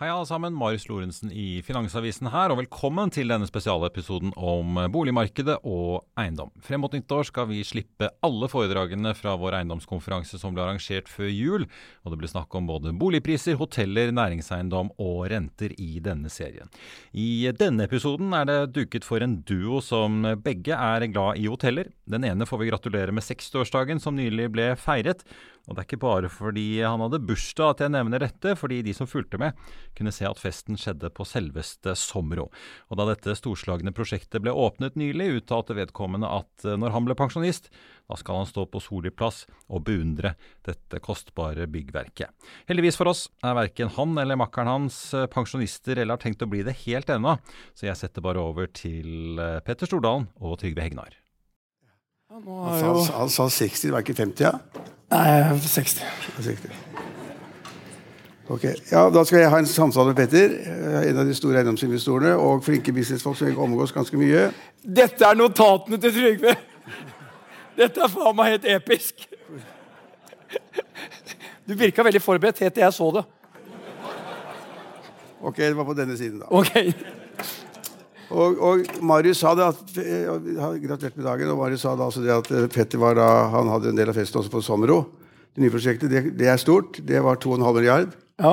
Hei alle sammen, Marius Lorentzen i Finansavisen her, og velkommen til denne spesialepisoden om boligmarkedet og eiendom. Frem mot nyttår skal vi slippe alle foredragene fra vår eiendomskonferanse som ble arrangert før jul, og det blir snakk om både boligpriser, hoteller, næringseiendom og renter i denne serien. I denne episoden er det duket for en duo som begge er glad i hoteller. Den ene får vi gratulere med 60-årsdagen som nylig ble feiret. Og det er ikke bare fordi han hadde bursdag at jeg nevner dette, fordi de som fulgte med, kunne se at festen skjedde på selveste Somro. Og da dette storslagne prosjektet ble åpnet nylig, uttalte vedkommende at eh, når han ble pensjonist, da skal han stå på Soli plass og beundre dette kostbare byggverket. Heldigvis for oss er verken han eller makkeren hans eh, pensjonister eller har tenkt å bli det helt ennå, så jeg setter bare over til eh, Petter Stordalen og Trygve Hegnar. Han sa, han sa 60, det var ikke 50? ja? Nei, 60. 60. Ok, ja, Da skal jeg ha en samtale med Petter, eh, en av de store eiendomsinvestorene, og flinke businessfolk som omgås ganske mye. Dette er notatene til Trygve! Dette er faen meg helt episk. Du virka veldig forberedt helt til jeg så det. Ok, det var på denne siden, da. Ok. Og, og Marius sa det at, Gratulerer med dagen. og Marius sa da altså det at eh, Petter var da, han hadde en del av festen også på Sommero. Det nye prosjektet det, det er stort. Det var 2,5 milliard. Ja.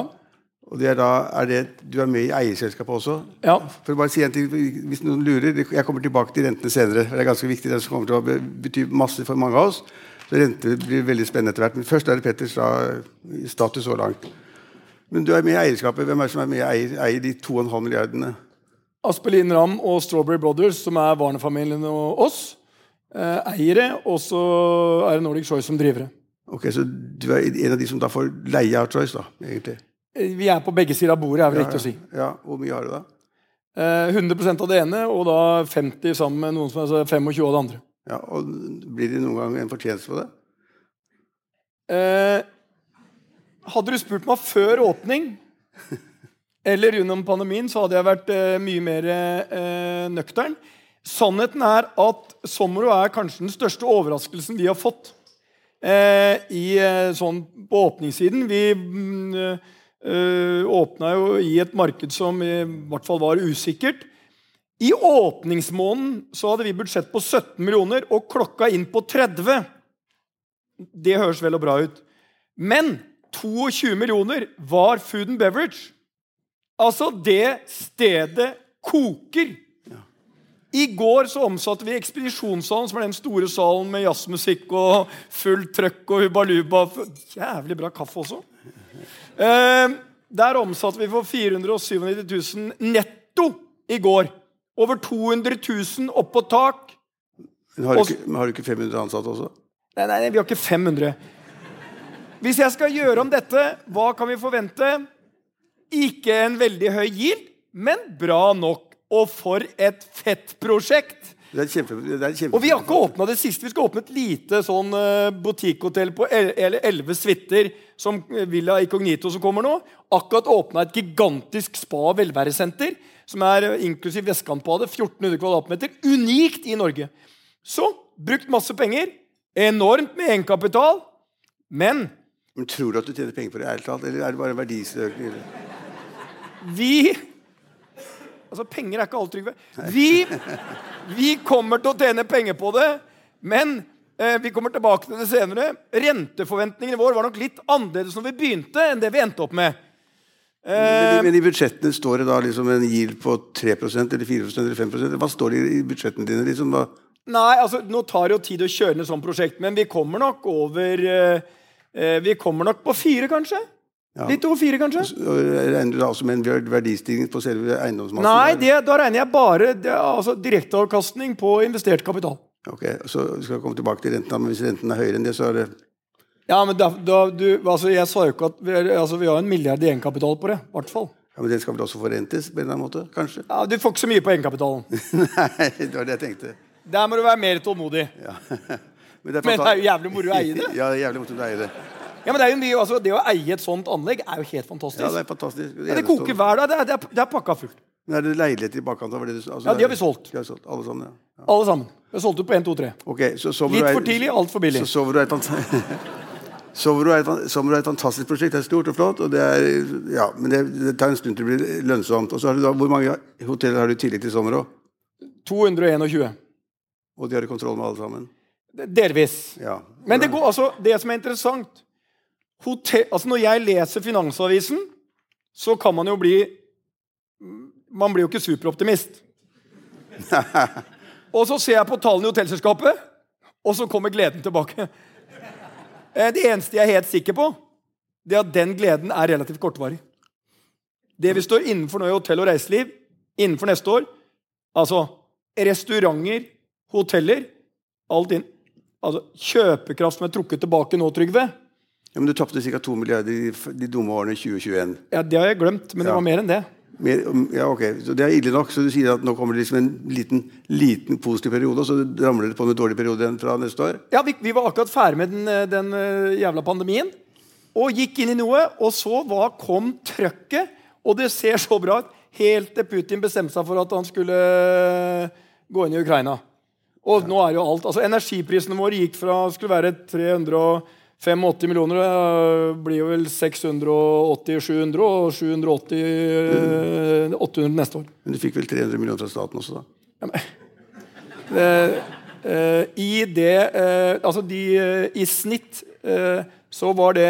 Og det er da, er det, Du er med i eierselskapet også? Ja. For å bare si en ting, Hvis noen lurer Jeg kommer tilbake til rentene senere. for Det er ganske viktig, det som kommer til å bety masse for mange av oss. Så Renter blir veldig spennende etter hvert. Men først er det Petters status så langt. Men du er med i eierskapet. Hvem er det som er med i eier, eier de 2,5 milliardene? Aspelin Ramm og Strawberry Brothers, som er Warner-familien og oss, eh, eiere. Og så er det Nordic Choice som drivere. Ok, Så du er en av de som da får leie av Choice, da? egentlig? Eh, Vi er på begge sider av bordet, er vel Ja, riktig å si. Ja, Hvor mye har du da? Eh, 100 av det ene, og da 50 sammen med noen som er 25 av det andre. Ja, og Blir det noen gang en fortjeneste på det? Eh, hadde du spurt meg før åpning eller gjennom pandemien, så hadde jeg vært eh, mye mer eh, nøktern. Sannheten er at Sommero er kanskje den største overraskelsen vi har fått eh, i, eh, sånn, på åpningssiden. Vi mm, eh, åpna jo i et marked som i hvert fall var usikkert. I åpningsmåneden så hadde vi budsjett på 17 millioner og klokka inn på 30. Det høres vel og bra ut. Men 22 millioner var food and beverage. Altså, det stedet koker. I går så omsatte vi Ekspedisjonssalen, som er den store salen med jazzmusikk og fullt trøkk og hubaluba. Jævlig bra kaffe også. Eh, der omsatte vi for 497 000 netto i går. Over 200 000 oppå tak. Men har, du ikke, har du ikke 500 ansatte også? Nei, nei, vi har ikke 500. Hvis jeg skal gjøre om dette, hva kan vi forvente? Ikke en veldig høy yield, men bra nok. Og for et fett prosjekt! Det er kjempe, det er kjempe Og vi har ikke åpna det siste. Vi skal åpne et lite sånn uh, butikkhotell på elleve suiter, som eh, Villa Icognito som kommer nå. Akkurat åpna et gigantisk spa- og velværesenter, som er eh, inklusiv Vestkantbadet. 1400 kvadratmeter. Unikt i Norge. Så brukt masse penger. Enormt med egenkapital. Men Men Tror du at du tjener penger på det, ærlig talt, eller er det bare en verdisøkning? vi Altså, penger er ikke alt, Trygve. Vi, vi kommer til å tjene penger på det, men Eh, vi kommer tilbake til det senere. Renteforventningene våre var nok litt annerledes når vi begynte, enn det vi endte opp med. Men, Eh, i- men i budsjettene står det da liksom en yield på 3% eller 4% eller 5% Hva står det i budsjettene dine? liksom? Hva? Nei, altså, nå tar det jo tid å kjøre ned sånn prosjekt, men vi kommer nok over eh, Vi kommer nok på fire, kanskje? Ja. Litt over fire, kanskje? Og Regner du da også med en verdistigning på selve eiendomsmassen? Nei, det, da regner jeg bare det, altså, direkteavkastning på investert kapital. Ok, så Vi skal komme tilbake til renten, men hvis renten er høyere enn det, så er det Ja, men da, da, du, altså, Jeg sa jo ikke at vi, altså, vi har en milliard i egenkapital på det. i hvert fall. ja, Men den skal vel også forrentes på en eller annen måte? Kanskje? Ja, Du får ikke så mye på egenkapitalen. Nei, det var det jeg tenkte. Der må du være mer tålmodig. Ja. Men det er, Men det er jo jævlig moro å eie det. Ja, det er jævlig moro å eie det. Ja, men Det er jo mye, altså, det å eie et sånt anlegg er jo helt fantastisk. Ja, det er fantastisk. Ja, det koker hver dag. Det er, det er, det er pakka fullt. Men er det leiligheter i bakkant? Det altså, Ja, de har vi solgt. Har solgt. Alle sammen, ja. Alle sammen. Vi har solgt ut på 1, 2, 3. Okay, så sover Litt du for tidlig, altfor billig. Så sover du et fant- er et fan- er et fantastisk prosjekt. Det er stort og flott, og det er, ja, men det, det tar en stund til det blir lønnsomt. Og så har du da, Hvor mange hoteller har du i tillegg til sommer òg? 221. Og de har du kontroll med alle sammen? Delvis. Ja. Men det, går, altså, det som er interessant hotell, altså Når jeg leser Finansavisen, så kan man jo bli Man blir jo ikke superoptimist. Og så ser jeg på tallene i hotellselskapet, og så kommer gleden tilbake. Eh, Det eneste jeg er helt sikker på, det er at den gleden er relativt kortvarig. Det vi står innenfor nå i hotell og reiseliv innenfor neste år, altså restauranter, hoteller Alt inn. Altså kjøpekraft som er trukket tilbake nå, Trygve. ja, Men du tapte ca. 2 milliarder i de dumme årene 2021. Ja, Det har jeg glemt, men det var mer enn det. Mer, ja, ok, så Det er ille nok. Så du sier at nå kommer det liksom en liten, liten positiv periode, og så ramler det på en dårlig periode igjen fra neste år? Ja, vi, vi var akkurat ferdig med den, eh, den eh, jævla pandemien. Og gikk inn i noe, og så var, kom trøkket. Og det ser så bra ut. Helt til Putin bestemte seg for at han skulle eh, gå inn i Ukraina. Og nå er jo alt, altså Energiprisene våre gikk fra skulle være 385 millioner, det blir jo vel 680-700, og 780 eh, 800 neste år. Men du fikk vel 300 millioner fra staten også, da? Eh, eh, I det eh, Altså, de eh, I snitt eh, så var det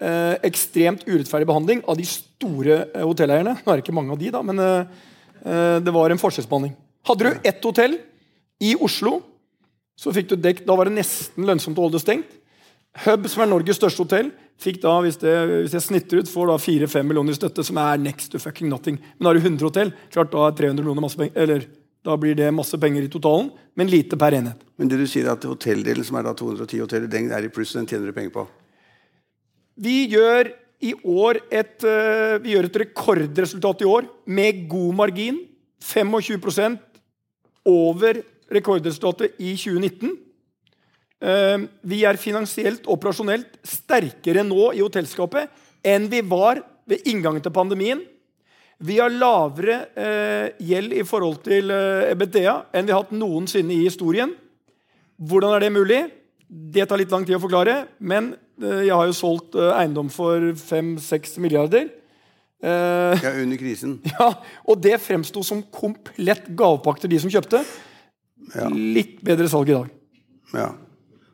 eh, ekstremt urettferdig behandling av de store eh, hotelleierne. Nå er det ikke mange av de, da, men eh, eh, det var en forskjellsbehandling. Hadde du ett hotell i Oslo, så fikk du dekt, Da var det nesten lønnsomt å holde det stengt. Hub, som er Norges største hotell, fikk da, hvis, det, hvis jeg snitter ut, får da 4-5 millioner i støtte, som er next to fucking nothing. Men har du 100 hotell, klart da er 300 millioner masse penger, eller da blir det masse penger i totalen, men lite per enhet. Men det du sier er at hotelldelen, som er da 210 hoteller, den er i pluss, den tjener du penger på? Vi gjør i år et, eh, vi gjør et rekordresultat i år med god margin. 25% over rekordresultatet i 2019. Eh, Vi er finansielt og operasjonelt sterkere nå i hotellskapet enn vi var ved inngangen til pandemien. Vi har lavere eh, gjeld i forhold til eh, EBTA enn vi har hatt noensinne i historien. Hvordan er det mulig? Det tar litt lang tid å forklare, men eh, jeg har jo solgt eiendom for 5-6 milliarder. Ja, under krisen. ja, og det fremsto som komplett gavepakke til de som kjøpte. Litt bedre salg i dag. Ja.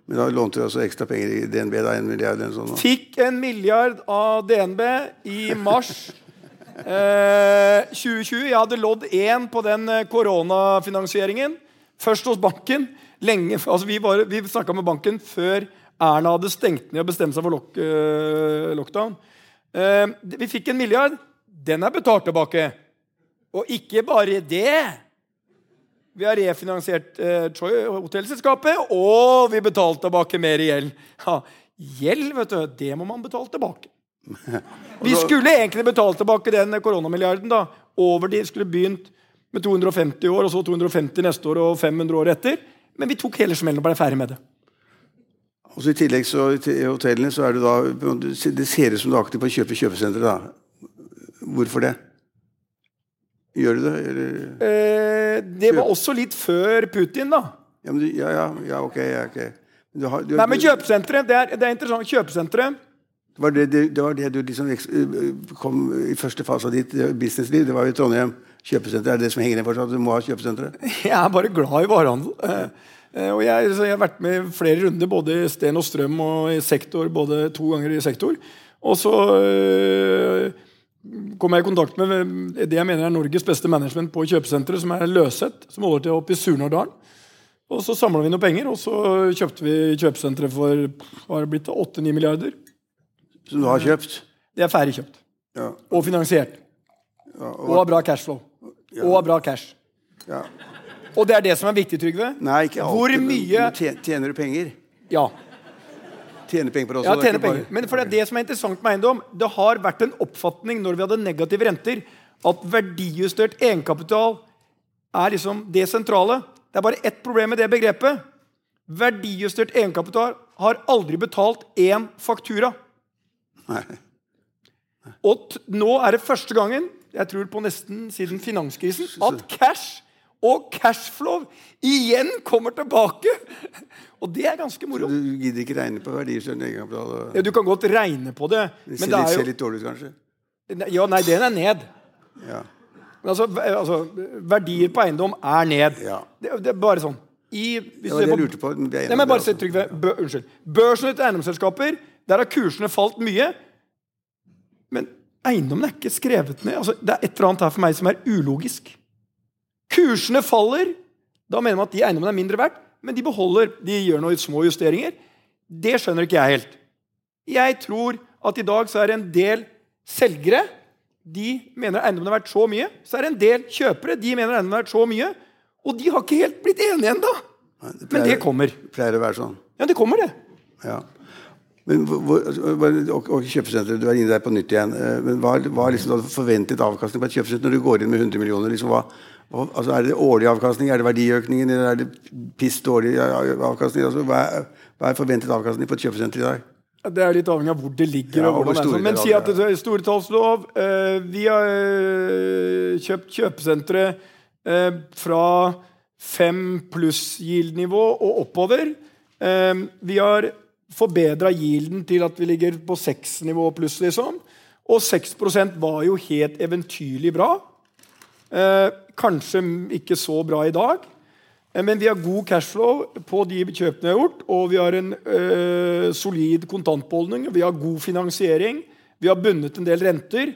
Men da lånte du altså ekstra penger i DNB, da, en milliard eller sånn? Fikk en milliard av DNB i mars eh, 2020. Jeg hadde lodd én på den eh, koronafinansieringen. Først hos banken. Lenge, altså vi var- vi snakka med banken før Erna hadde stengt ned og bestemt seg for lock, eh, lockdown. Eh, vi fikk en milliard. Den er betalt tilbake. Og ikke bare det. Vi har refinansiert eh, hotellselskapet, og vi betalte tilbake mer i gjeld. Ja, gjeld, vet du, det må man betale tilbake. Vi skulle egentlig betalt tilbake den koronamilliarden. da, over De skulle begynt med 250 år, og så 250 neste år og 500 år etter. Men vi tok hele smellen og ble ferdig med det. Og så I tillegg så, til hotellene så er du da Det ser ut som du er aktiv på å kjøpe kjøpesentre. da. Hvorfor det? Gjør du det? Eller? Eh, det var også litt før Putin, da. Ja, men du, ja, ja, ja, ok. Ja, okay. Du har, du, Nei, men kjøpesenteret, det det er interessant. Kjøpesenteret Det var det, det, det, var det du liksom kom i første fase av ditt eh, businessliv. Det var jo Trondheim. Kjøpesenter er det som henger igjen fortsatt. Du må ha kjøpesenteret. Jeg er bare glad i varehandel. Eh, eh, Og jeg, så jeg har vært med i flere runder, både i Sten og Strøm og i sektor, både to ganger i sektor. Og så øh, kom jeg i kontakt med det jeg mener er Norges beste management på kjøpesenteret, som er Løset, som holder til oppe i Surnadalen. Og så samla vi noen penger, og så kjøpte vi kjøpesenteret for har det blitt, 8-9 milliarder. Som du har kjøpt. Det er ferdig kjøpt. Ja. Og finansiert. Ja, Og har bra cashflow. Og har bra cash. ja. Og det er det som er viktig, Trygve. Nei, ikke alltid. Hvor mye men tje- Tjener du penger? Ja. Tjener penger på det også? Ja, bare- penger. Men for det er det som er interessant med eiendom, det har vært en oppfatning når vi hadde negative renter, at verdijustert egenkapital er liksom det sentrale. Det er bare ett problem med det begrepet. Verdijustert egenkapital har aldri betalt én faktura. Nei. Og t nå er det første gangen, jeg tror på nesten siden finanskrisen, at cash og cashflow igjen kommer tilbake. Og det er ganske moro. Du gidder ikke regne på verdier egenkapital? Ja, du kan godt regne på det, Det men ser, det litt, ser litt dårlig ut, kanskje? Ja, nei, den er ned. Ja. Men altså, altså, verdier på eiendom er ned. Ja. Det, det er bare sånn. I, hvis var det jeg lurte på. det Nei, men bare se, trykk, Trygve. Bø, unnskyld. Børsnoterte eiendomsselskaper, der har kursene falt mye. Men eiendommen er ikke skrevet ned. Altså, det er et eller annet her for meg som er ulogisk. Kursene faller. Da mener man at de eiendommene er mindre verdt, men de beholder, de gjør noen små justeringer. Det skjønner ikke jeg helt. Jeg tror at i dag så er det en del selgere de mener eiendommen er verdt så mye. Så er det en del kjøpere de mener eiendommen er verdt så mye. Og de har ikke helt blitt enige ennå. Men det kommer. det. Pleier å være sånn. Ja, det kommer, det. Ja. Men hvor, og, og kjøpesenteret, Du er inne der på nytt igjen. eh, Men hva er liksom forventet avkastning på et kjøpesenter når du går inn med 100 millioner? Liksom, hva, altså er det årlig avkastning, er det verdiøkningen, eller er det piss dårlig avkastning? Altså, hva, er, hva er forventet avkastning på et kjøpesenter i dag? Det er litt avhengig av hvor det ligger. Ja, og og hvor hvordan det er. sånn. Men si at det er stortallslov eh, Vi har eh, kjøpt kjøpesentre eh, fra fem pluss yield-nivå og oppover. Eh, vi har forbedra yielden til at vi ligger på seks nivå pluss, liksom. Og 6% var jo helt eventyrlig bra. Eh, kanskje ikke så bra i dag. Eh, Men vi har god cashflow på de kjøpene vi har gjort, og vi har en øh, solid kontantbeholdning. Vi har god finansiering. Vi har bundet en del renter.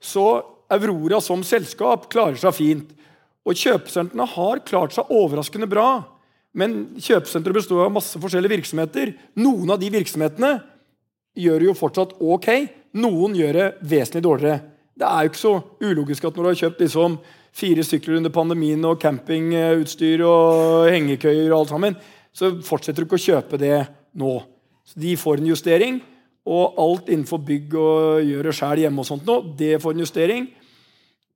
Så Aurora som selskap klarer seg fint. Og kjøpesentrene har klart seg overraskende bra. Men kjøpesenteret består av masse forskjellige virksomheter. Noen av de virksomhetene gjør det jo fortsatt ok. Noen gjør det vesentlig dårligere. Det er jo ikke så ulogisk at når du har kjøpt liksom fire sykler under pandemien og campingutstyr og hengekøyer og alt sammen, så fortsetter du ikke å kjøpe det nå. Så De får en justering. Og alt innenfor bygg og gjøre sjæl hjemme og sånt nå, det får en justering.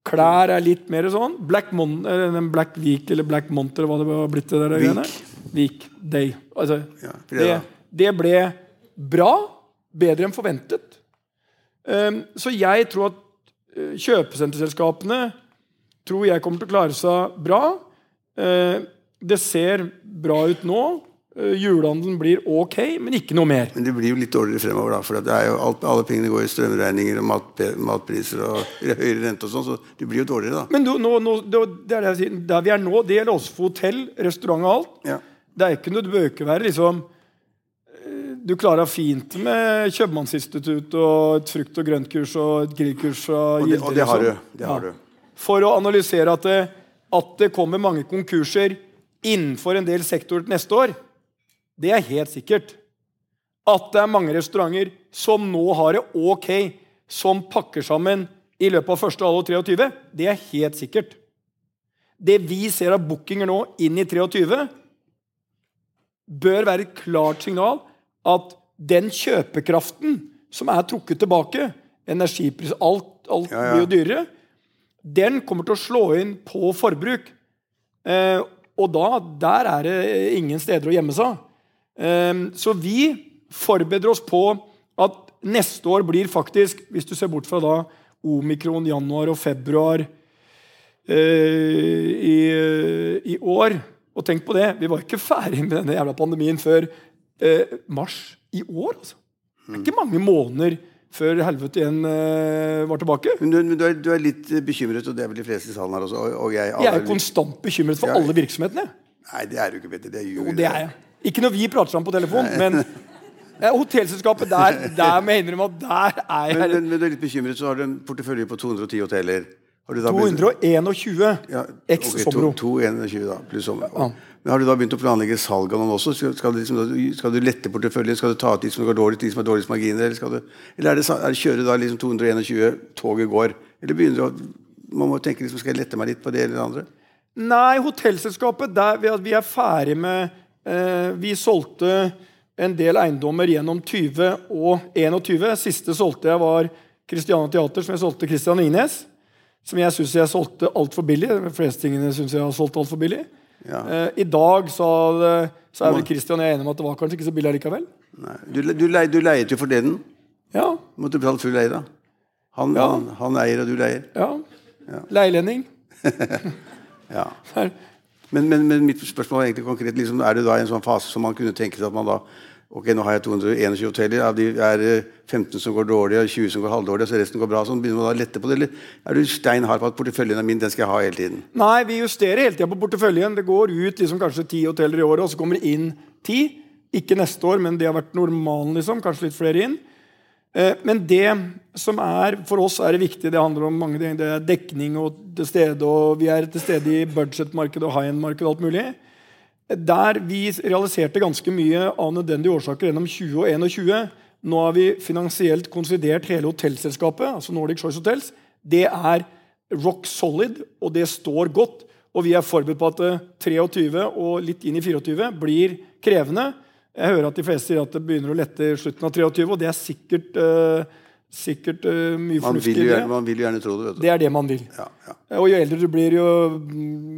Klær er litt mer sånn. Black, Mon eh, Black Week eller Black Month eller hva det var blitt. det der Week. Week Day. Altså, Ja, det, det ble bra. Bedre enn forventet. Um, så jeg tror at kjøpesenterselskapene tror jeg kommer til å klare seg bra. Uh, det ser bra ut nå. Uh, julehandelen blir ok, men ikke noe mer. Men det blir jo litt dårligere fremover, da. For alt, alle pengene går i strømregninger og mat, matpriser og høyere rente og sånn, så det blir jo dårligere, da. Men nå, nå, det er det jeg sier. der vi er nå, det gjelder også for hotell, restaurant og alt. Ja. Det er ikke noe det bør ikke være liksom eh, Du klarer fint med kjøpmannsinstitutt og et frukt- og grøntkurs og et grillkurs. Og, Og det, og det har du. liksom. Det har Ja. du. For å analysere at det, at det kommer mange konkurser innenfor en del sektorer neste år, det er helt sikkert. At det er mange restauranter som nå har det ok, som pakker sammen i løpet av første halvår 23, det er helt sikkert. Det vi ser av bookinger nå inn i 23, bør være et klart signal at den kjøpekraften som er trukket tilbake, energipris, alt, alt Ja, ja. blir jo dyrere, den kommer til å slå inn på forbruk. Eh, og da, der er det ingen steder å gjemme seg. Eh, så vi forbereder oss på at neste år blir faktisk, hvis du ser bort fra da omikron januar og februar eh, i, i år Og tenk på det, vi var ikke ferdig med denne jævla pandemien før eh, mars i år. altså. Det er ikke mange måneder før helvete igjen eh, var tilbake. Men, du, du, er, du, er, litt bekymret, og det er vel de fleste i salen her også. Og, og jeg, Jeg er konstant bekymret for Ja. alle virksomhetene. Nei, det er du ikke, Petter. Det er Jo, det er jeg. Ikke når vi prater sammen på telefon, men eh, hotellselskapet, der, der må jeg innrømme at der er Men, men, men du er litt bekymret, så har du en portefølje på 210 hoteller. Har du da 221 Ja, X okay, Sommero. 221 da, pluss sommer. Ja. Men har du da begynt å planlegge salg av noen også? Skal, du liksom, skal du lette porteføljen? Skal du ta ut de som går dårlig, de som har dårligst marginer? Eller, skal du, eller er det, er det kjøre da liksom 221 toget går? Eller begynner du å Man må tenke liksom, skal jeg lette meg litt på det eller det andre? Nei, hotellselskapet der vi, vi er ferdig med eh, Vi solgte en del eiendommer gjennom 20 og 21. Siste solgte jeg var Christiana Teater, som jeg solgte til Christian Ingnes. Som jeg syns jeg solgte altfor billig. De fleste tingene synes jeg har solgt altfor billig. Ja. Eh, I dag så, så er vel Christian og jeg enige om at det var kanskje ikke så billig likevel. Nei. Du, du, leid, du leiet jo for den. Ja, Du måtte betale full leie, da. Han, Ja. han, han eier, og du leier. ja. Leilending. Ja. Men, men, men mitt spørsmål er egentlig konkret. Liksom, er det da en sånn fase som man kunne tenke seg at man da Ok, nå har jeg 221 hoteller. Av de er det 15 som går dårlig, og 20 som går halvdårlig, så resten går bra. Sånn begynner man å lette på det, Eller er du stein hard på at porteføljen er min, den skal jeg ha hele tiden? Nei, vi justerer hele tida på porteføljen. Det går ut liksom kanskje ti hoteller i året, og så kommer det inn ti. Ikke neste år, men det har vært normalen. liksom, Kanskje litt flere inn. Eh, Men det som er for oss er det viktig, det handler om mange ting. Det er dekning og til stede, og vi er til stede i budsjettmarkedet og high-end-markedet og alt mulig. Der vi realiserte ganske mye av nødvendige årsaker gjennom 20 og 21. Nå har vi finansielt konsolidert hele hotellselskapet, altså Nordic Choice Hotels. Det er rock solid, og det står godt. Og vi er forberedt på at eh, 23 og litt inn i 24 blir krevende. Jeg hører at de fleste sier at det begynner å lette i slutten av 23, og det er sikkert, eh, sikkert uh, mye Man fornuftig. i det. man vil jo gjerne tro det. vet du. Det er det man vil. Ja, ja. Og jo eldre du blir, jo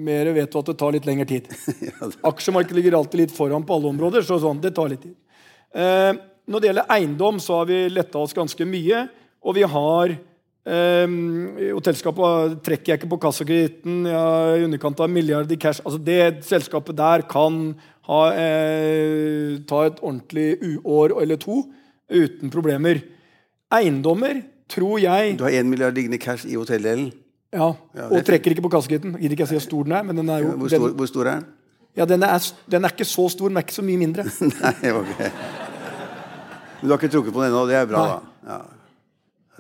mer vet du at det tar litt lengre tid. Aksjemarkedet ligger alltid litt foran på alle områder, så sånn, det tar litt tid. Uh, når det gjelder eiendom, så har vi letta oss ganske mye. Og vi har eh, Hotellskapet trekker jeg ikke på kassakreditten. Jeg har i underkant av en milliard i cash. Altså Det selskapet der kan ha, eh, ta et ordentlig uår eller to uten problemer. Eiendommer tror jeg Du har 1 milliard liggende cash i hotelldelen. ja, Ja, og trekker ikke på kassegitten. Gidder ikke jeg si hvor stor den er, men den er jo Hvor stor, den, hvor stor er den? ja, den, er, den er ikke så stor, er ikke så mye mindre. Nei, ok. Men du har ikke trukket på den ennå, det er bra, Nei. da. Ja.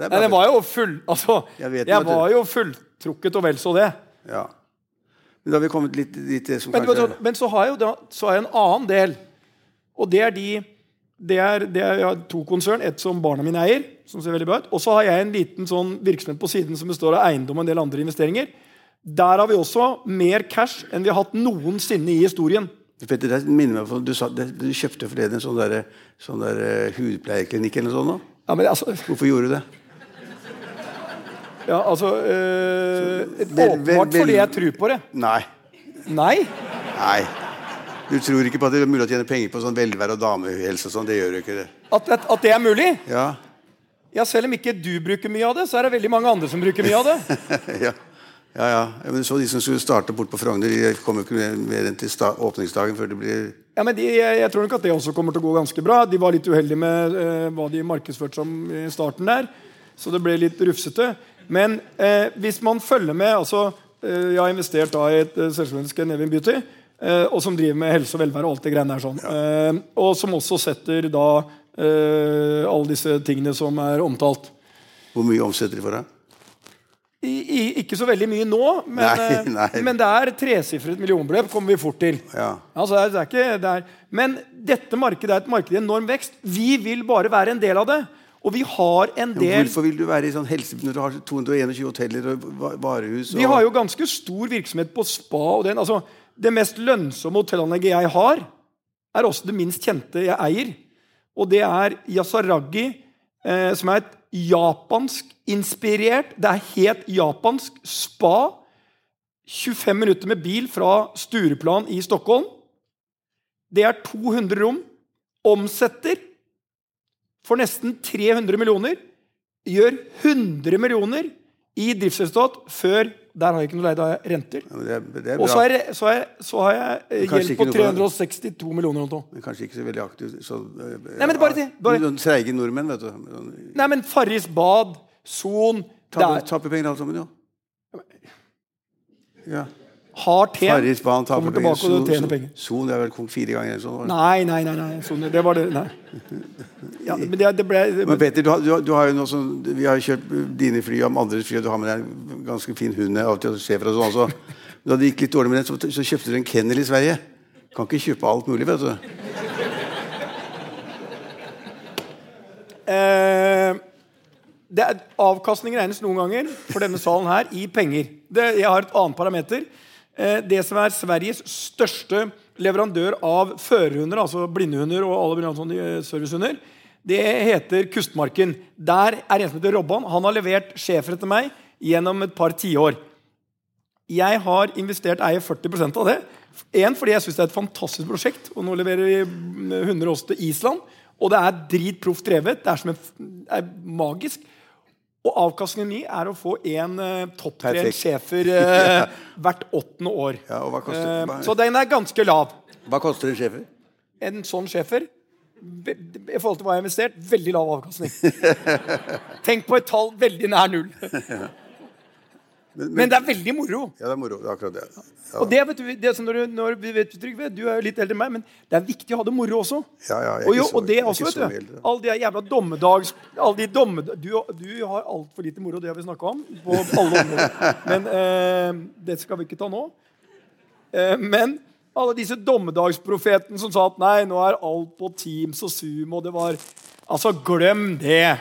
Det Nei, den var jo full Altså, Jeg vet jeg var du. jo fulltrukket og vel så det. Ja. Men da har vi kommet litt dit som Men, kanskje men så har jeg jo da, så har jeg en annen del. Og det er de det er, det er, Jeg har to konsern. Et som barna mine eier. Som ser veldig bra ut, Og så har jeg en liten sånn virksomhet på siden som består av eiendom og en del andre investeringer. Der har vi også mer cash enn vi har hatt noensinne i historien. Petter, det minner meg du, sa, du kjøpte forleden en sånn, der, sånn der, eh, hudpleieklinikk eller noe sånt. Ja, men altså, Hvorfor gjorde du det? ja, altså øh, Åpenbart fordi jeg tror på det. Nei. Nei. Nei. Du tror ikke på at det er mulig å tjene penger på sånn velvære og damehelse og sånn? Det gjør du ikke. det. At, at, at det er mulig? Ja. Ja, Selv om ikke du bruker mye av det, så er det veldig mange andre som bruker mye av det. ja. Ja, ja. Men så de som skulle starte bort på Frogner, de kommer ikke mer- enn til åpningsdagen før det blir Ja, men de, jeg, jeg tror nok at det også kommer til å gå ganske bra. De var litt uheldige med eh, hva de markedsførte som i starten der. Så det ble litt rufsete. Men eh, hvis man følger med altså, eh, Jeg har investert da i et eh, selskap Nevin Beauty. Eh, og som driver med helse og velvære og alt det greiene der. sånn. Eh, og som også setter da alle disse tingene som er omtalt. Hvor mye omsetter de for deg? I, i, ikke så veldig mye nå, men, Nei, eh, nei. men det er tresifret millionbeløp. kommer vi fort til. Ja. Altså, det er, det er ikke, det er, men dette markedet er et marked i enorm vekst. Vi vil bare være en del av det. Og vi har en Men del Hvorfor vil du være i sånn helse når du har 221 hoteller og varehus? Og... Vi har jo ganske stor virksomhet på spa. og den, altså, Det mest lønnsomme hotellanlegget jeg har, er også det minst kjente jeg eier. Og det er Yasaragi, eh, som er et japansk-inspirert Det er helt japansk spa. 25 minutter med bil fra Stureplan i Stockholm. Det er 200 rom. Omsetter for nesten 300 millioner. Gjør 100 millioner i driftsresultat før Der har jeg ikke noe leid av renter. Ja, Og så så så har jeg eh, gjeld ikke på noe 362 millioner. Men kanskje ikke så veldig aktiv. Så, eh, Nei, men bare det, bare- Treige nordmenn, vet du. Nei, men Farris bad, Son Tapper er, penger alle sammen, jo. Ja. Har tjent. Kommer tilbake og tjener penger. Son er vel kong fire ganger sånn. Nei, nei, nei. nei. Son, det var det. Nei. Ja, men det, det ble Men Peter, du har, du, har, jo noe sånn Vi har kjørt dine fly om andres fly, og du har med deg en ganske fin hund av og til, Sjefer og sånn også. Da det gikk litt dårlig med den, så, så kjøpte du en kennel i Sverige. Kan ikke kjøpe alt mulig, vet du. Eh, det er, avkastning regnes noen ganger for denne salen her i penger. Det, jeg har et annet parameter. Eh, det som er Sveriges største leverandør av førerhunder, altså blindehunder og alle sånne eh, servicehunder, det heter Kustmarken. Der er en som heter Robban. Han har levert schæfere til meg gjennom et par tiår. Jeg har investert eier 40% av det. En, fordi jeg syns det er et fantastisk prosjekt. Og nå leverer vi mm, hunder også til Island. Og det er dritproft drevet. Det er, som en, er magisk. Og avkastningen min er å få en uh, topptrent Perfekt. schæfer ja. hvert åttende år. Ja, Eh, så den er ganske lav. Hva koster en schæfer? En sånn schæfer i forhold til hva jeg har investert, veldig lav avkastning. Tenk på et tall veldig nær null. Men det er veldig moro. Ja, det er moro. Det er akkurat det. Ja, Og det, vet du, det sånn når du, når, du, vet, Trygve, du er jo litt eldre enn meg, men det er viktig å ha det moro også. ja, ja jeg er Og, jo, og det er også, vet du. Alle de jævla dommedags... De dommed, du, du har altfor lite moro, det har vi snakka om. På alle områder. Men eh, det skal vi ikke ta nå. Eh, men alle disse dommedagsprofetene som sa at nei, nå er alt på Teams og Zoom, og det var Altså, glem det.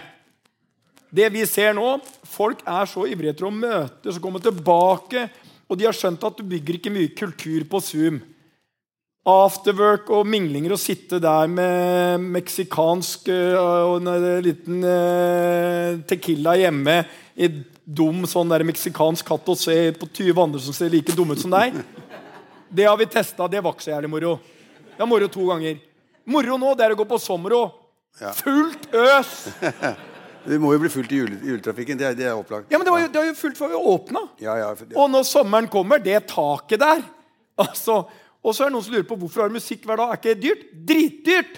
Det vi ser nå, folk er så ivrige etter å møtes og komme tilbake. Og de har skjønt at du bygger ikke mye kultur på Zoom. Afterwork og minglinger og sitte der med meksikansk øh, og en øh, liten øh, tequila hjemme i dum sånn der meksikansk hatt og se på 20 andre som ser like dumme ut som deg. Det har vi testa. Det var ikke så jævlig moro. Det er moro to ganger. Moro nå det er å gå på Sommero. Ja. Fullt øs! Det må jo bli fullt i juletrafikken. Det er, det er opplagt. Ja, men det var jo, det var jo fullt før vi åpna. Ja, ja, for- Og når sommeren kommer, det taket der altså, Og så er det noen som lurer på hvorfor har musikk hver dag. Er ikke det dyrt? Dritdyrt!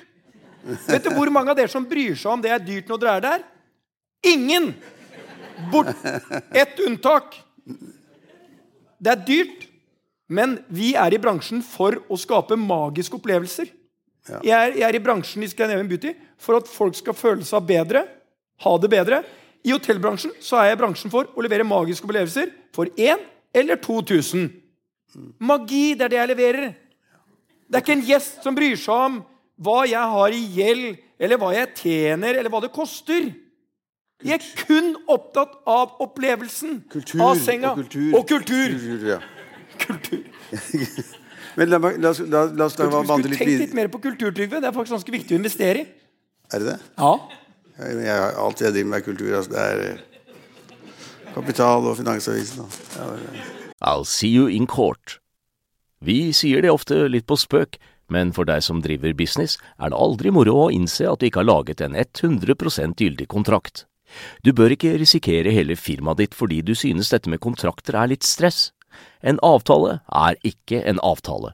Vet du hvor mange av dere som bryr seg om det er dyrt når dere er der? Ingen! Bort. Ett unntak. Det er dyrt, men vi er i bransjen for å skape magiske opplevelser. Jeg, er, jeg er i bransjen i Scandinavian Beauty for at folk skal føle seg bedre, ha det bedre. I hotellbransjen så er jeg i bransjen for å levere magiske opplevelser for én eller 2000. Magi, det er det jeg leverer. Det er ikke en gjest som bryr seg om hva jeg har i gjeld, eller hva jeg tjener, eller hva det koster. Jeg er kun opptatt av opplevelsen. Kultur av senga. og kultur. Og kultur. Kultur, ja. kultur. Men la, la, la, la oss vandre litt litt Tenk litt mer på kultur, Trygve. Det er faktisk ganske viktig å investere i. Er det det? Ja. Jeg, jeg, alt jeg driver med, er kultur. Altså, det er eh, Kapital og Finansavisen. Ja, ja. I'll see you in court. Vi sier det ofte litt på spøk, men for deg som driver business, er det aldri moro å innse at du ikke har laget en 100% gyldig kontrakt. Du bør ikke risikere hele firmaet ditt fordi du synes dette med kontrakter er litt stress. En avtale er ikke en avtale.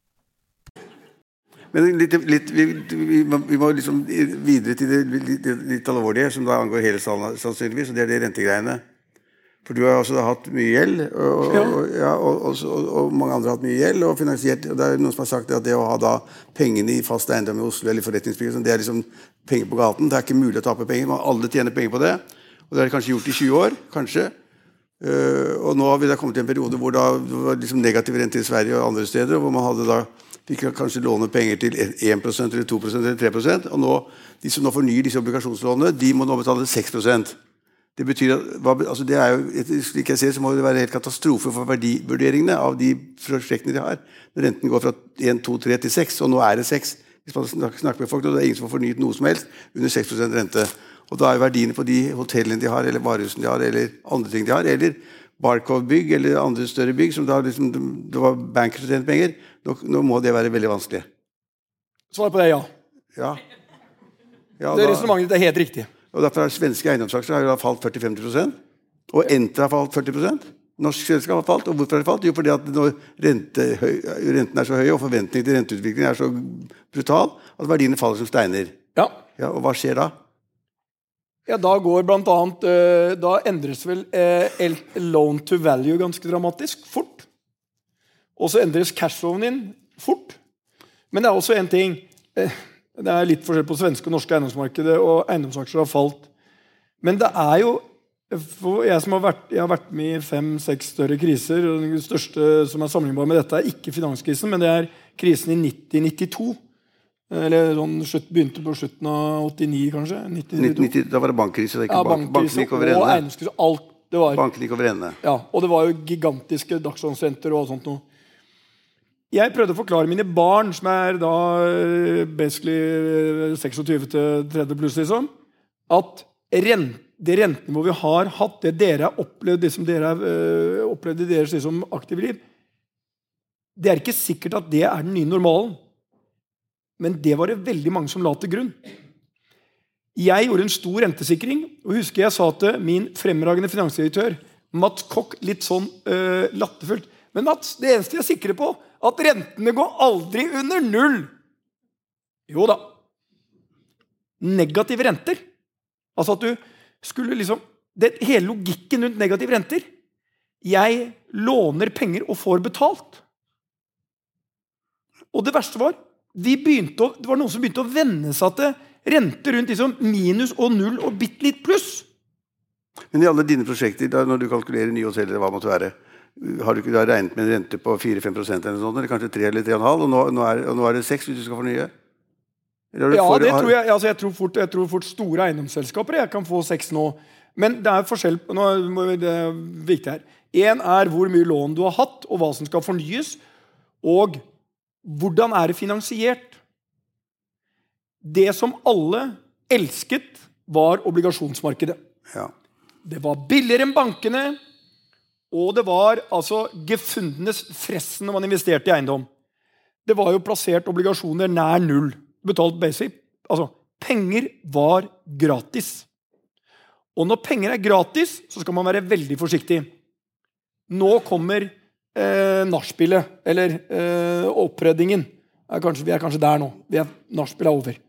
Men litt, litt, vi, vi, må, vi må liksom videre til det litt, litt alvorlige, som da angår hele salen sannsynligvis, og det er de rentegreiene. For du har også da hatt mye gjeld, og, Ja. og, ja, og, og, og, og mange andre har hatt mye gjeld. og finansiert, og Det er noen som har sagt at det å ha da pengene i fast eiendom i Oslo eller forretningsbygg, sånn, det er liksom penger på gaten. Det er ikke mulig å tape penger. Man, alle tjener penger på det. Og det har de kanskje gjort i 20 år. kanskje. Eh, og nå har vi da kommet til en periode hvor da, det var liksom negativ rente i Sverige og andre steder. hvor man hadde da fikk kanskje låne penger til 1 eller 2% eller 3% Og nå, de som nå fornyer disse obligasjonslånene, de må nå betale 6% det betyr at, altså det er jo, slik jeg ser, så må det være helt katastrofe for verdivurderingene av de prosjektene de har. Når renten går fra 1, 2, 3 til 6, og nå er det 6. Hvis man snakker med folk, og det er ingen som får fornyet noe som helst under 6% rente. Og da er verdiene på de hotellene de har, eller varehusene de har, eller andre ting de har, eller Barcode-bygg eller andre større bygg som da liksom, det var banker som tjente penger, nå, nå må det være veldig vanskelig. Svaret på det er ja. Ja. Ja, Det resonnementet ditt er helt riktig. og derfor har Svenske eiendomsaksjer har jo falt 40-50 Og Entra har falt 40 Norsk selskap har falt. Og hvorfor har det falt? Jo, fordi at når rente, høy, renten er så høy, og forventningen til renteutviklingen er så brutal, at verdiene faller som steiner. Ja. Ja, Og hva skjer da? Ja, da går blant annet eh, Da endres vel eh, loan to value ganske dramatisk fort. Og så endres cashflowen din fort. Men det er også en ting eh, Det er litt forskjell på svenske og norske eiendomsmarkedet, og eiendomsaksjer har falt. Men det er jo jeg, har vært, jeg har vært med i fem-seks større kriser. og Den største som er sammenlignbar med dette, er ikke finanskrisen, men det er krisen i 90-92. Eller sånn slutt, begynte på slutten av 89, kanskje. 90, 1990, da var det bankkrise. Det ja, bank, bankkrise gikk over ende. Alt det var. Banken gikk over ende. Ja, og det var jo gigantiske dagslånsrenter og alt sånt noe. Jeg prøvde å forklare mine barn, som er da eh, basically eh, 26 til 30 pluss, liksom, at rent, det rentenivået vi har hatt, det dere har opplevd, det som dere har øh, opplevd i deres liksom, aktive liv, det er ikke sikkert at det er den nye normalen. Men det var det veldig mange som la til grunn. Jeg gjorde en stor rentesikring, og husker jeg sa til min fremragende finansdirektør Mats Koch litt sånn øh, latterfullt Men Mats, det eneste jeg er sikre på, at rentene går aldri under null. Jo da. Negative renter. Altså at du skulle liksom det, Hele logikken rundt negative renter. Jeg låner penger og får betalt. Og det verste var de å, det var noen som begynte å venne seg til rente rundt liksom minus og null og bitte litt pluss. Men i alle dine prosjekter, da, når du kalkulerer nye hoteller, hva måtte være, har du ikke da regnet med en rente på 4-5% eller sånt, eller kanskje 3 eller 3,5, og nå, nå, er, og nå er det 6 hvis du skal fornye? Eller Ja, for- det tror jeg, altså jeg, tror fort, jeg tror fort store eiendomsselskaper jeg kan få 6 nå. Men det er forskjell nå Det er viktig her. Én er hvor mye lån du har hatt, og hva som skal fornyes. Og hvordan er det finansiert? Det som alle elsket, var obligasjonsmarkedet. Ja. Det var billigere enn bankene, og det var altså gefundenes fressen når man investerte i eiendom. Det var jo plassert obligasjoner nær null. Betalt basic. Altså, penger var gratis. Og når penger er gratis, så skal man være veldig forsiktig. Nå kommer eh, nachspielet, eller eh. Er kanskje, vi er kanskje der nå. Vi er, nachspiel er over.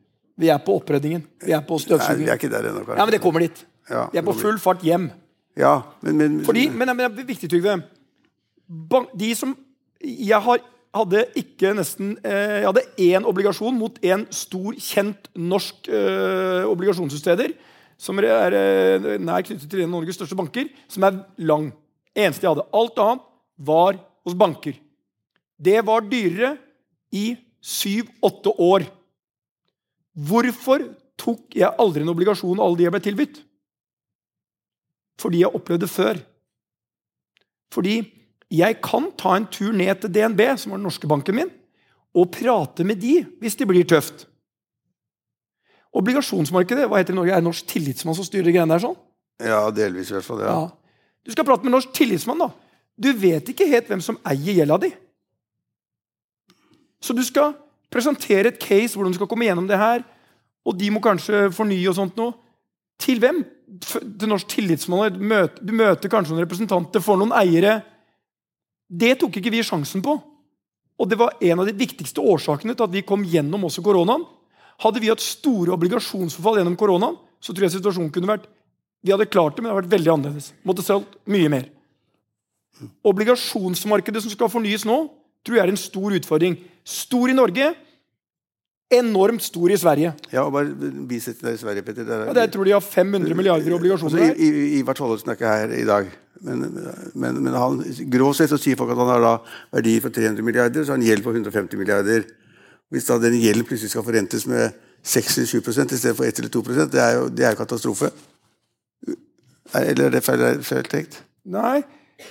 Vi er på oppryddingen. Vi er på Nei, vi er ikke der ennå, kanskje. Ja, men det kommer dit. Ja, Vi er på full fart hjem. Ja, men, men Fordi, men, men det er viktig, Trygve. De som Jeg har, hadde ikke nesten eh, Jeg hadde én obligasjon mot en stor, kjent norsk eh, obligasjonsutsteder. Som er eh, nær knyttet til en av Norges største banker. Som er lang. Eneste jeg hadde. Alt annet var hos banker. Det var dyrere i syv-åtte år. Hvorfor tok jeg aldri en obligasjon av alle de jeg ble tilbudt? Fordi jeg opplevde det før. Fordi jeg kan ta en tur ned til DNB, som var den norske banken min, og prate med de hvis det blir tøft. Obligasjonsmarkedet hva heter det i Norge? er det norsk tillitsmann som styrer greiene der. sånn? Ja, delvis i hvert fall. Ja. Ja. Du skal prate med norsk tillitsmann. da. Du vet ikke helt hvem som eier gjelda di. Så du skal presentere et case hvordan du skal komme gjennom det her, og de må kanskje fornye og sånt noe. Til hvem? Til norsk tillitsmann. Du møter, kanskje noen representanter for noen eiere. Det tok ikke vi sjansen på. Og det var en av de viktigste årsakene til at vi kom gjennom også koronaen. Hadde vi hatt store obligasjonsforfall gjennom koronaen, så tror jeg situasjonen kunne vært Vi hadde klart det, men det hadde vært veldig annerledes. Måtte solgt mye mer. Obligasjonsmarkedet som skal fornyes nå, tror jeg er en stor utfordring. Stor i Norge, enormt stor i Sverige. Ja, og bare der i Sverige, Petter. det er- Ja, jeg tror de har 500 milliarder i obligasjoner Altså. I- I- Ivar Tollefsen er ikke her i dag. Men, men, men han, grovt sett så sier folk at han har da verdier for 300 milliarder, så har han gjeld på 150 milliarder. Hvis da den gjelden plutselig skal forrentes med 6-7 i stedet for 1 eller 2% det er jo, det er katastrofe. Er- Eller er det feil, feil tenkt? Nei,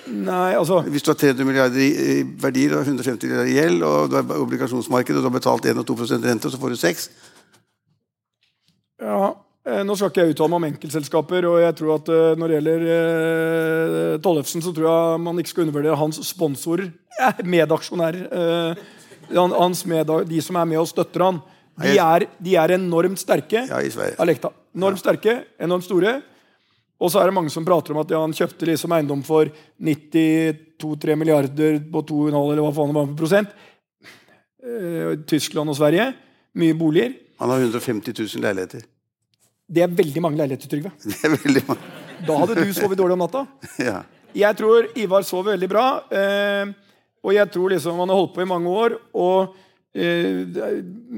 nei, altså Hvis du har 300 milliarder i verdier og 150 milliarder i gjeld, og du har obligasjonsmarked, og du har betalt 1 og 2 rente, så får du 6 Ja, eh, Nå skal ikke jeg uttale meg om enkeltselskaper. og jeg tror at eh, Når det gjelder eh, Tollefsen, så tror jeg man ikke skal undervurdere hans sponsorer. Eh, medaksjonærer. Eh, hans medag, de som er med og støtter han. De er, de er enormt sterke. Ja, i Sverige. Alekta. Enormt sterke, enormt store. Og så er det mange som prater om at ja, han kjøpte liksom eiendom for 92-3 milliarder på 2,5 eller hva faen det var for prosent. Eh, Tyskland og Sverige. Mye boliger. Han har 150 000 leiligheter. Det er veldig mange leiligheter, Trygve. Det er veldig mange. Da hadde du sovet dårlig om natta. Ja. Jeg tror Ivar sover veldig bra. Eh, og jeg tror liksom han har holdt på i mange år. Og det er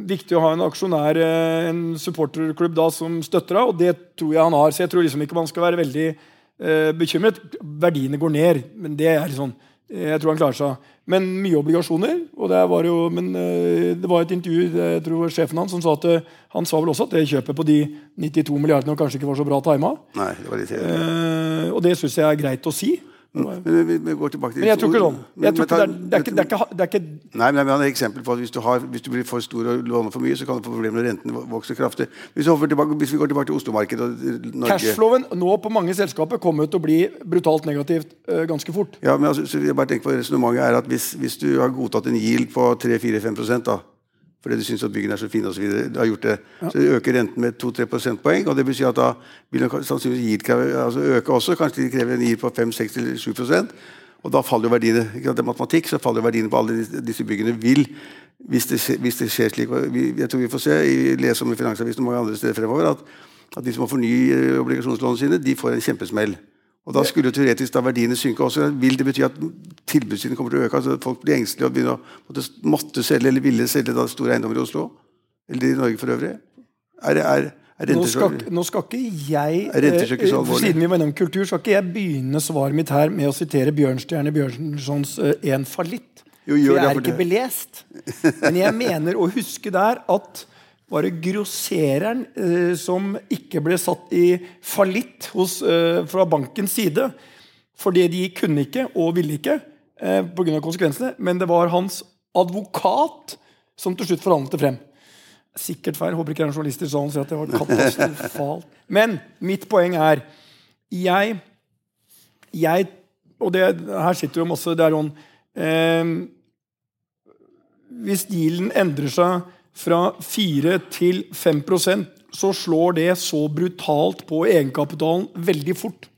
viktig å ha en aksjonær, eh, en supporterklubb da, som støtter deg, og det tror jeg han har. Så jeg tror liksom ikke man skal være veldig eh, bekymret. Verdiene går ned, men det er sånn. Jeg tror han klarer seg. Men mye obligasjoner. og Det var jo, men eh, det var et intervju jeg tror sjefen hans som sa at eh, han sa vel også at det kjøpet på de 92 milliardene kanskje ikke var så bra tima. Eh, og det syns jeg er greit å si. Men vi, vi går tilbake til Men jeg tror ikke sånn. Ikke ta- det, er, det, er ikke, det, er det er ikke Nei, men Han har et eksempel på at hvis du, har, hvis du blir for stor og låner for mye, så kan du få problemer når renten vokser kraftig. Hvis vi, hvis vi går tilbake til Oslo-markedet Cashflowen nå på mange selskaper kommer til å bli brutalt negativt eh, ganske fort. ja, men altså, så jeg bare tenker på Resonnementet er at hvis, hvis du har godtatt en yield på 3-4-5 da, fordi du syns at byggene er så fine osv., du har gjort det, så øker renten med 2-3 prosentpoeng. og Det si at da vil den sannsynligvis kreve- altså øke også. Kanskje de krever en yield på 5-6-7% og da faller jo verdiene ikke sant, det er matematikk, så faller jo verdiene på alle disse, byggene vil hvis det, hvis det skjer slik vi, Jeg tror vi får se, i, lese om i Finansavisen og mange andre steder fremover at, at de som må fornye eh, obligasjonslånene sine, de får en kjempesmell. Og Da skulle jo teoretisk da verdiene synke også. Vil det bety at tilbudssiden kommer til å øke? altså Folk blir engstelige og begynner å måtte, måtte selge eller ville selge da store eiendommer i Oslo? Eller i Norge for øvrig? Er, det- er, er Nå skal, nå skal ikke jeg så eh. Siden vi var innom kultur, skal ikke jeg begynne svaret mitt her med å sitere Bjørnstjerne Bjørnsons eh, En fallitt. Jo, gjør For jeg er for ikke det- belest. Men jeg mener å huske der at var det grossereren eh, som ikke ble satt i fallitt eh, fra bankens side. Fordi de kunne ikke og ville ikke eh, pga. konsekvensene. Men det var hans advokat som til slutt forhandlet det frem. Sikkert feil. Håper ikke det er en journalist sier at det var katastrofalt. Men mitt poeng er Jeg, jeg Og det, her sitter jo masse Det er sånn eh, Hvis dealen endrer seg fra 4 til 5% så slår det så brutalt på egenkapitalen veldig fort.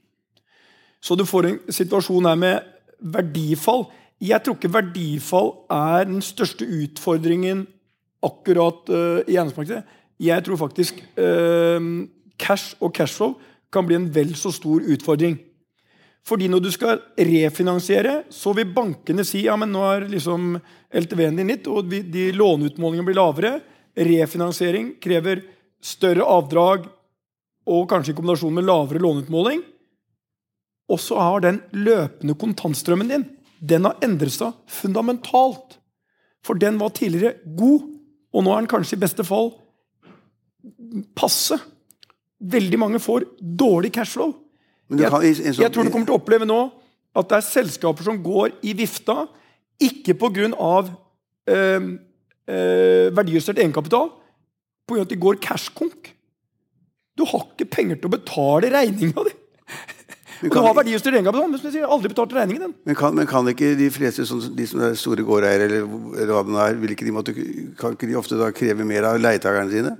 Så du får en situasjon her med verdifall. Jeg tror ikke verdifall er den største utfordringen akkurat uh, i eiendomsmarkedet. Jeg tror faktisk uh, cash og cashflow kan bli en vel så stor utfordring. Fordi når du skal refinansiere, så vil bankene si ja, men nå er liksom LTV-en din litt, og de låneutmålingene blir lavere. Refinansiering krever større avdrag og kanskje i kombinasjon med lavere låneutmåling. Og så har den løpende kontantstrømmen din den har endret seg fundamentalt. For den var tidligere god, og nå er den kanskje i beste fall passe. Veldig mange får dårlig cashflow. Jeg, kan- sånn- jeg tror du kommer til å oppleve nå at det er selskaper som går i vifta, ikke pga. Øh, øh, verdijustert egenkapital, pga. at de går cashkonk. Du har ikke penger til å betale regninga di. Men Og du har verdijustert egenkapital, men som jeg sier, aldri betalt regningen. Men kan, men kan ikke de fleste, som, de som er store gårdeiere, eller, eller hva det er, vil ikke de måtte, kan ikke de ofte da kreve mer av leietakerne sine?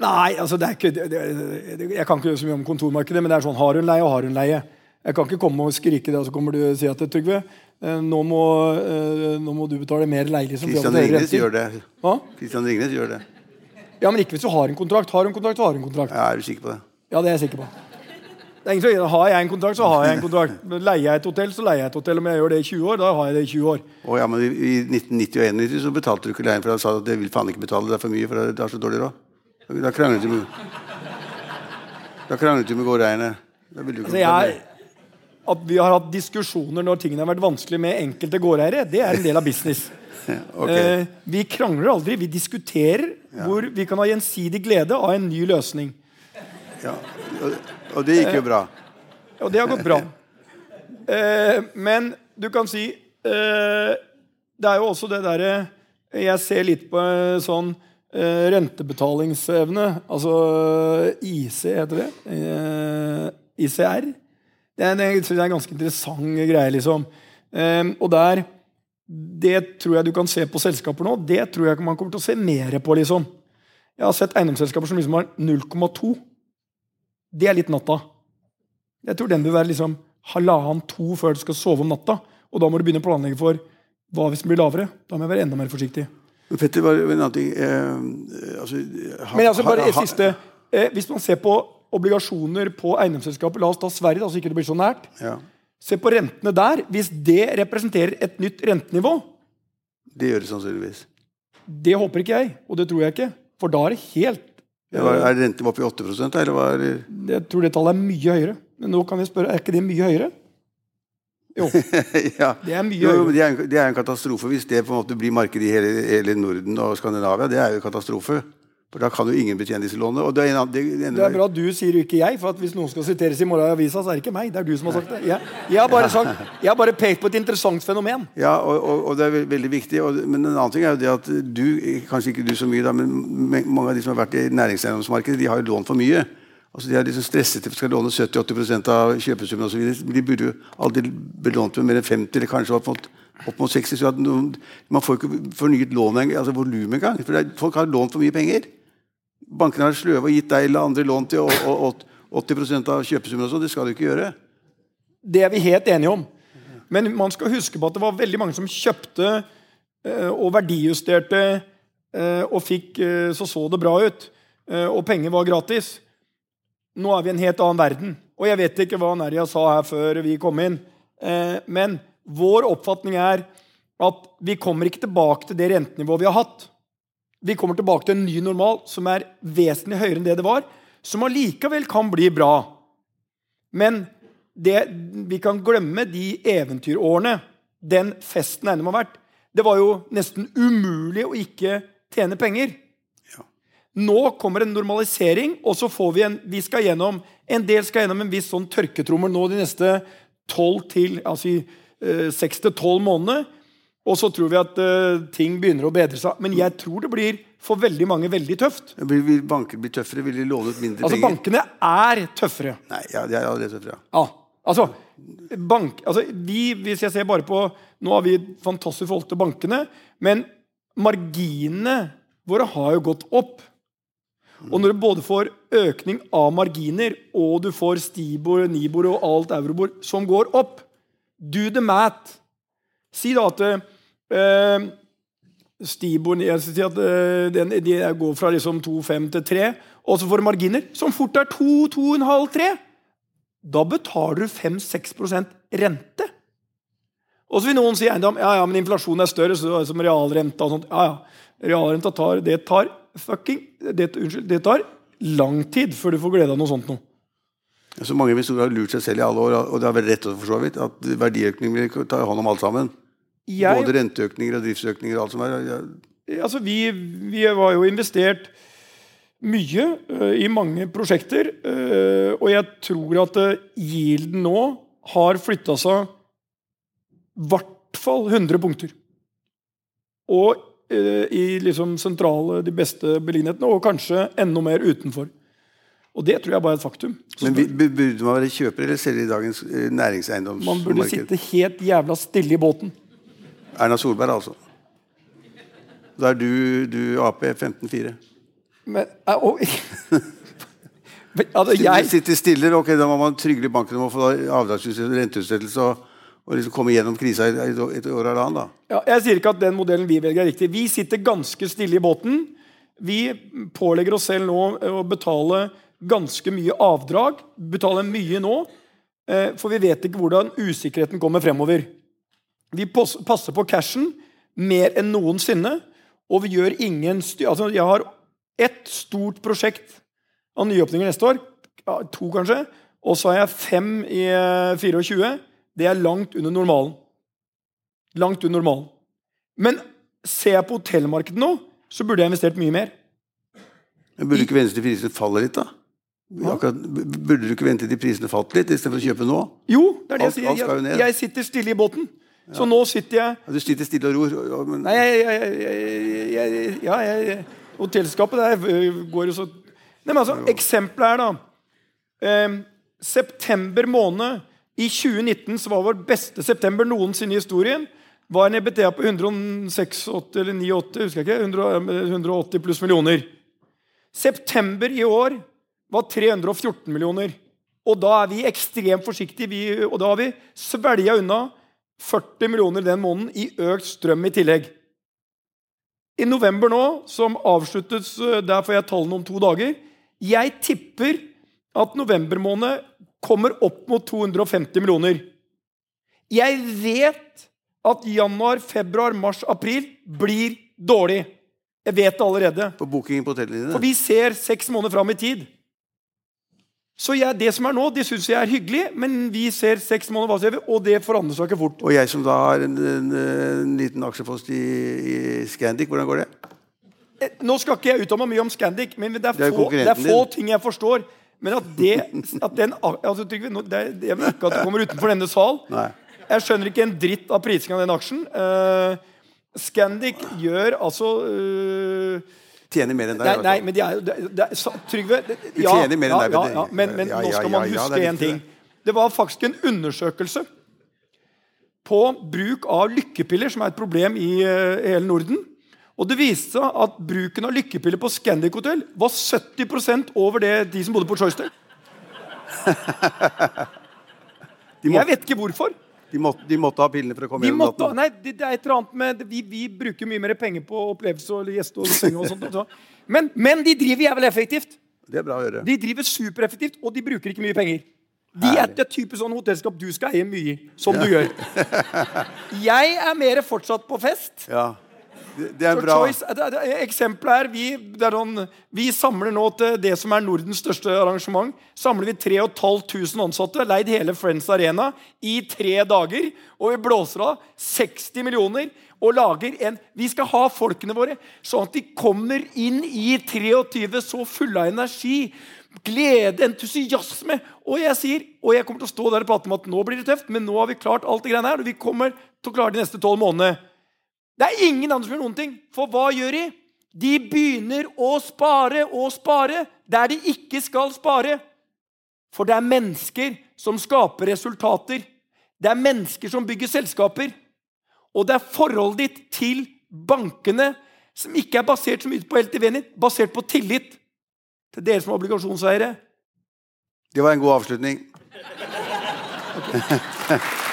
Nei, altså det er ikke, det, det, jeg kan ikke gjøre så mye om kontormarkedet, men det er sånn har hun leie og har hun leie. Jeg kan ikke komme og skrike det, og så kommer du og si at Trygve, eh, nå må, eh, nå må du betale mer leie. Kristian Ringnes gjør det. Kristian Ringnes gjør det. Ja, men ikke hvis du har en kontrakt. Har hun kontrakt, så har hun kontrakt. Ja, er du sikker på det? Ja, det er jeg sikker på. Det er ingen som, Har jeg en kontrakt, så har jeg en kontrakt. Leier jeg et hotell, så leier jeg et hotell. Om jeg gjør det i 20 år, da har jeg det i 20 år. Å, ja, men I i 1990 og 1991 så betalte du ikke leien, for han sa at det vil faen ikke betale, det er for mye, for det er så dårlig råd. Da kranglet du med Da kranglet du med gårdeierne. Altså, jeg, at vi har hatt diskusjoner når tingene har vært vanskelig med enkelte gårdeiere, det er en del av business. okay. Eh, vi krangler aldri. Vi diskuterer hvor vi kan ha gjensidig glede av en ny løsning. Ja. Og, og det gikk jo bra. Og det har gått bra. Eh, men du kan si eh, Det er jo også det derre Jeg ser litt på eh, sånn eh, rentebetalingsevne. Altså IC, heter det. Eh, ICR. Det er, det er en ganske interessant greie, liksom. Eh, og der Det tror jeg du kan se på selskaper nå. Det tror jeg man kommer til å se mer på, liksom. Jeg har sett eiendomsselskaper som liksom har 0,2. Det er litt natta. Jeg tror den bør være liksom halvannen-to før du skal sove om natta. Og da må du begynne å planlegge for hva hvis den blir lavere. Da må jeg være enda mer forsiktig. Men Petter, bare en annen ting eh, altså, ha- Men altså bare ha- ha, siste. Eh, hvis man ser på obligasjoner på eiendomsselskapet, la oss ta Sverige, da, så ikke det blir så nært. Ja, Se på rentene der. Hvis det representerer et nytt rentenivå, det gjør det sannsynligvis. det håper ikke jeg, og det tror jeg ikke. For da er det helt Ja, hva- er renten oppe i 8% eller hva er det? Jeg tror det tallet er mye høyere. Men nå kan vi spørre, er ikke det mye høyere? Jo, ja. det er mye Jo, det, er, en- det er en katastrofe hvis det på en måte blir markedet i hele, hele Norden og Skandinavia. Det er jo katastrofe. For da kan jo ingen betjene disse lånene. Det, er en, det, det, Det er bra du sier ikke jeg, for at hvis noen skal siteres i morgen i avisa, så er det ikke meg. Det er du som har sagt det. Jeg, jeg, har, bare sagt, jeg har bare pekt på et interessant fenomen. Ja, og, og, og det er veldig viktig. Og, men en annen ting er jo det at du, kanskje ikke du så mye, da, men mange av de som har vært i næringseiendomsmarkedet, de har jo lånt for mye. Altså De er liksom stresset til å låne 70-80% av kjøpesummen osv. De burde jo aldri belånt med mer enn 50 eller kanskje opp mot, opp mot 60. Så noen, man får ikke fornyet lån altså volum engang. For folk har lånt for mye penger. Bankene har sløve og gitt deg eller andre lån til og, og, og 80% av kjøpesummen. og sånn. Det skal du ikke gjøre. Det er vi helt enige om. Men man skal huske på at det var veldig mange som kjøpte eh, og verdijusterte eh, og fikk eh, så så det bra ut. og penger var gratis. Nå er vi i en helt annen verden. Og jeg vet ikke hva Nerja sa her før vi kom inn. Eh, men vår oppfatning er at vi kommer ikke tilbake til det rentenivået vi har hatt. Vi kommer tilbake til en ny normal som er vesentlig høyere enn det det var, som allikevel kan bli bra. Men det, vi kan glemme de eventyrårene, den festen eiendom har vært. Det var jo nesten umulig å ikke tjene penger. Nå kommer en normalisering, og så får vi en vi skal gjennom, En del skal gjennom en viss sånn tørketrommel nå de neste 12 til altså, eh, 6 til 12 månedene. Og så tror vi at uh, ting begynner å bedre seg. Men jeg tror det blir for veldig mange veldig tøft. Vil, vil banker bli tøffere? Vil de låne ut mindre Altså penger? Bankene er tøffere. Nei, ja, de er allerede tøffere. Ja, altså, bank, altså vi, Hvis jeg ser bare på Nå har vi fantastisk forhold til bankene, men marginene våre har jo gått opp. Og når du både får økning av marginer, og du får Stibor, Nibor og alt Eurobor som går opp Do the math. Si da at eh, Stibor jeg si at eh, den, de går fra liksom 2,5 til 3, og så får du marginer som fort er 2-2,5-3 da betaler du 5-6% rente. Og så vil noen si eiendom ja, ja, men inflasjonen er større, så som realrenta og sånt. Ja, ja. Realrenta tar Det tar fucking det, Unnskyld, det tar lang tid før du får glede av noe sånt noe. Så mange investorer har lurt seg selv i alle år, og det har vært rett for så vidt, at verdiøkning vil ta hånd om alt sammen. Jeg, Både renteøkninger og driftsøkninger og alt som er. Ja, altså vi, vi har jo investert mye uh, i mange prosjekter, uh, og jeg tror at uh, yielden nå har flytta seg i hvert fall 100 punkter. Og i liksom sentrale, de beste beliggenhetene, og kanskje enda mer utenfor. Og det tror jeg bare er et faktum. Så Men burde man være kjøper eller selger i dagens eh, næringseiendomsmarked? man burde sitte helt jævla stille i båten. Erna Solberg, altså. Da er du, du Ap 15-4. Men, øh, og, Men, altså, jeg, Sitter stille, ok, da må man trygle banken om å få avdragsutsettelse, og, og liksom komme gjennom krisa i et år eller annet. Ja, jeg sier ikke at den modellen vi velger, er riktig. Vi sitter ganske stille i båten. Vi pålegger oss selv nå å betale ganske mye avdrag. Betaler mye nå, eh, for vi vet ikke hvordan usikkerheten kommer fremover. Vi passer på cashen mer enn noensinne, og vi gjør ingen styr... Altså, jeg har ett stort prosjekt av nyåpninger neste år. To, kanskje. Og så har jeg fem i 24. Det er langt under normalen. Langt under normalen. Men ser jeg på hotellmarkedet nå, så burde jeg investert mye mer. Men burde du ikke vente til prisene faller litt, da? Akkurat, burde du ikke vente til prisene falt litt, istedenfor å kjøpe nå? Jo, det er det jeg sier. Jeg, jeg sitter stille i båten. Ja. Så nå sitter jeg ja, Du sitter stille og ror? Men... Nei, jeg, jeg, jeg, ja, jeg, Hotellskapet der øh, går jo så Nei, men altså, Eksempelet er da eh, September måned i 2019 som var vår beste september noensinne i historien var en EBTA på 186 eller 98, husker jeg ikke, 180 pluss millioner. September i år var 314 millioner. Og da er vi ekstremt forsiktige, vi, og da har vi svelga unna 40 millioner den måneden i økt strøm i tillegg. I november nå, som avsluttes Der får jeg tallene om to dager. Jeg tipper at november måned kommer opp mot 250 millioner. Jeg vet at januar, februar, mars, april blir dårlig. Jeg vet det allerede. På bookingen på hotellene? For vi ser seks måneder fram i tid. Så jeg, det som er nå, det syns jeg er hyggelig, men vi ser seks måneder, hva ser vi, og det forandrer seg ikke fort. Og jeg som da har en, en, en liten aksjepost i, i Scandic, hvordan går det? Eh, nå skal ikke jeg uttale meg mye om Scandic, men det er, det er få, det er få ting jeg forstår. Men at det at den, altså, det, er, det er ikke at det kommer utenfor denne sal. Nei. Jeg skjønner ikke en dritt av prisingen av den aksjen. Uh, Scandic gjør altså uh, Tjener mer enn deg? Nei, nei, men de er jo Trygve det, ja, tjener mer enn deg. Ja, ja, men, men nå skal man huske én ting. Det var faktisk en undersøkelse på bruk av lykkepiller, som er et problem i uh, hele Norden. Og Det viste seg at bruken av lykkepiller på Scandic Hotel var 70% over det de som bodde på Choice Jeg vet ikke hvorfor. De måtte, de måtte, ha pillene for å komme gjennom måtte, Nei, det, det, er et eller annet med vi, vi, bruker mye mer penger på opplevelse og gjester og seng og sånt. Men, men, de driver jævlig effektivt. Det er bra å høre. De driver supereffektivt, og de bruker ikke mye penger. De er det type sånn hotellskap du skal eie mye i, som ja. du gjør. Jeg er mer fortsatt på fest. Ja. Det, er bra. Eksempelet er vi, er noen, vi samler nå til det som er Nordens største arrangement. Samler vi 3500 ansatte, leid hele Friends Arena i tre dager. Og vi blåser av 60 millioner og lager en Vi skal ha folkene våre sånn at de kommer inn i 23 så fulle av energi. Glede, entusiasme. Og jeg sier, og jeg kommer til å stå der og prate om at nå blir det tøft, men nå har vi klart alt det greiene her. Og vi kommer til å klare de neste tolv månedene. Det er ingen andre som gjør noen ting. For hva gjør de? De begynner å spare og spare der de ikke skal spare. For det er mennesker som skaper resultater. Det er mennesker som bygger selskaper. Og det er forholdet ditt til bankene som ikke er basert så mye på LTV-en din, basert på tillit til dere som er obligasjonseiere. Det var en god avslutning. Okay.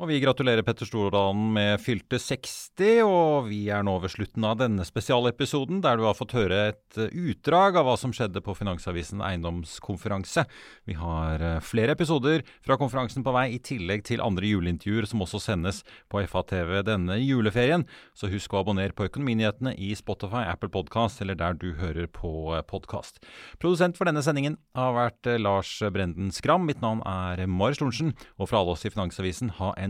Og vi gratulerer Petter Stordalen med fylte 60, og vi er nå ved slutten av denne spesialepisoden, der du har fått høre et eh, utdrag av hva som skjedde på Finansavisen eiendomskonferanse. Vi har eh, flere episoder fra konferansen på vei, i tillegg til andre juleintervjuer som også sendes på FA-TV denne juleferien. Så husk å abonnere på Økonominyhetene i Spotify, Apple Podcast eller der du hører på eh, podkast. Produsent for denne sendingen har vært Lars Brenden Skram. Mitt navn er Marius Lorentzen, og fra alle oss i Finansavisen, ha en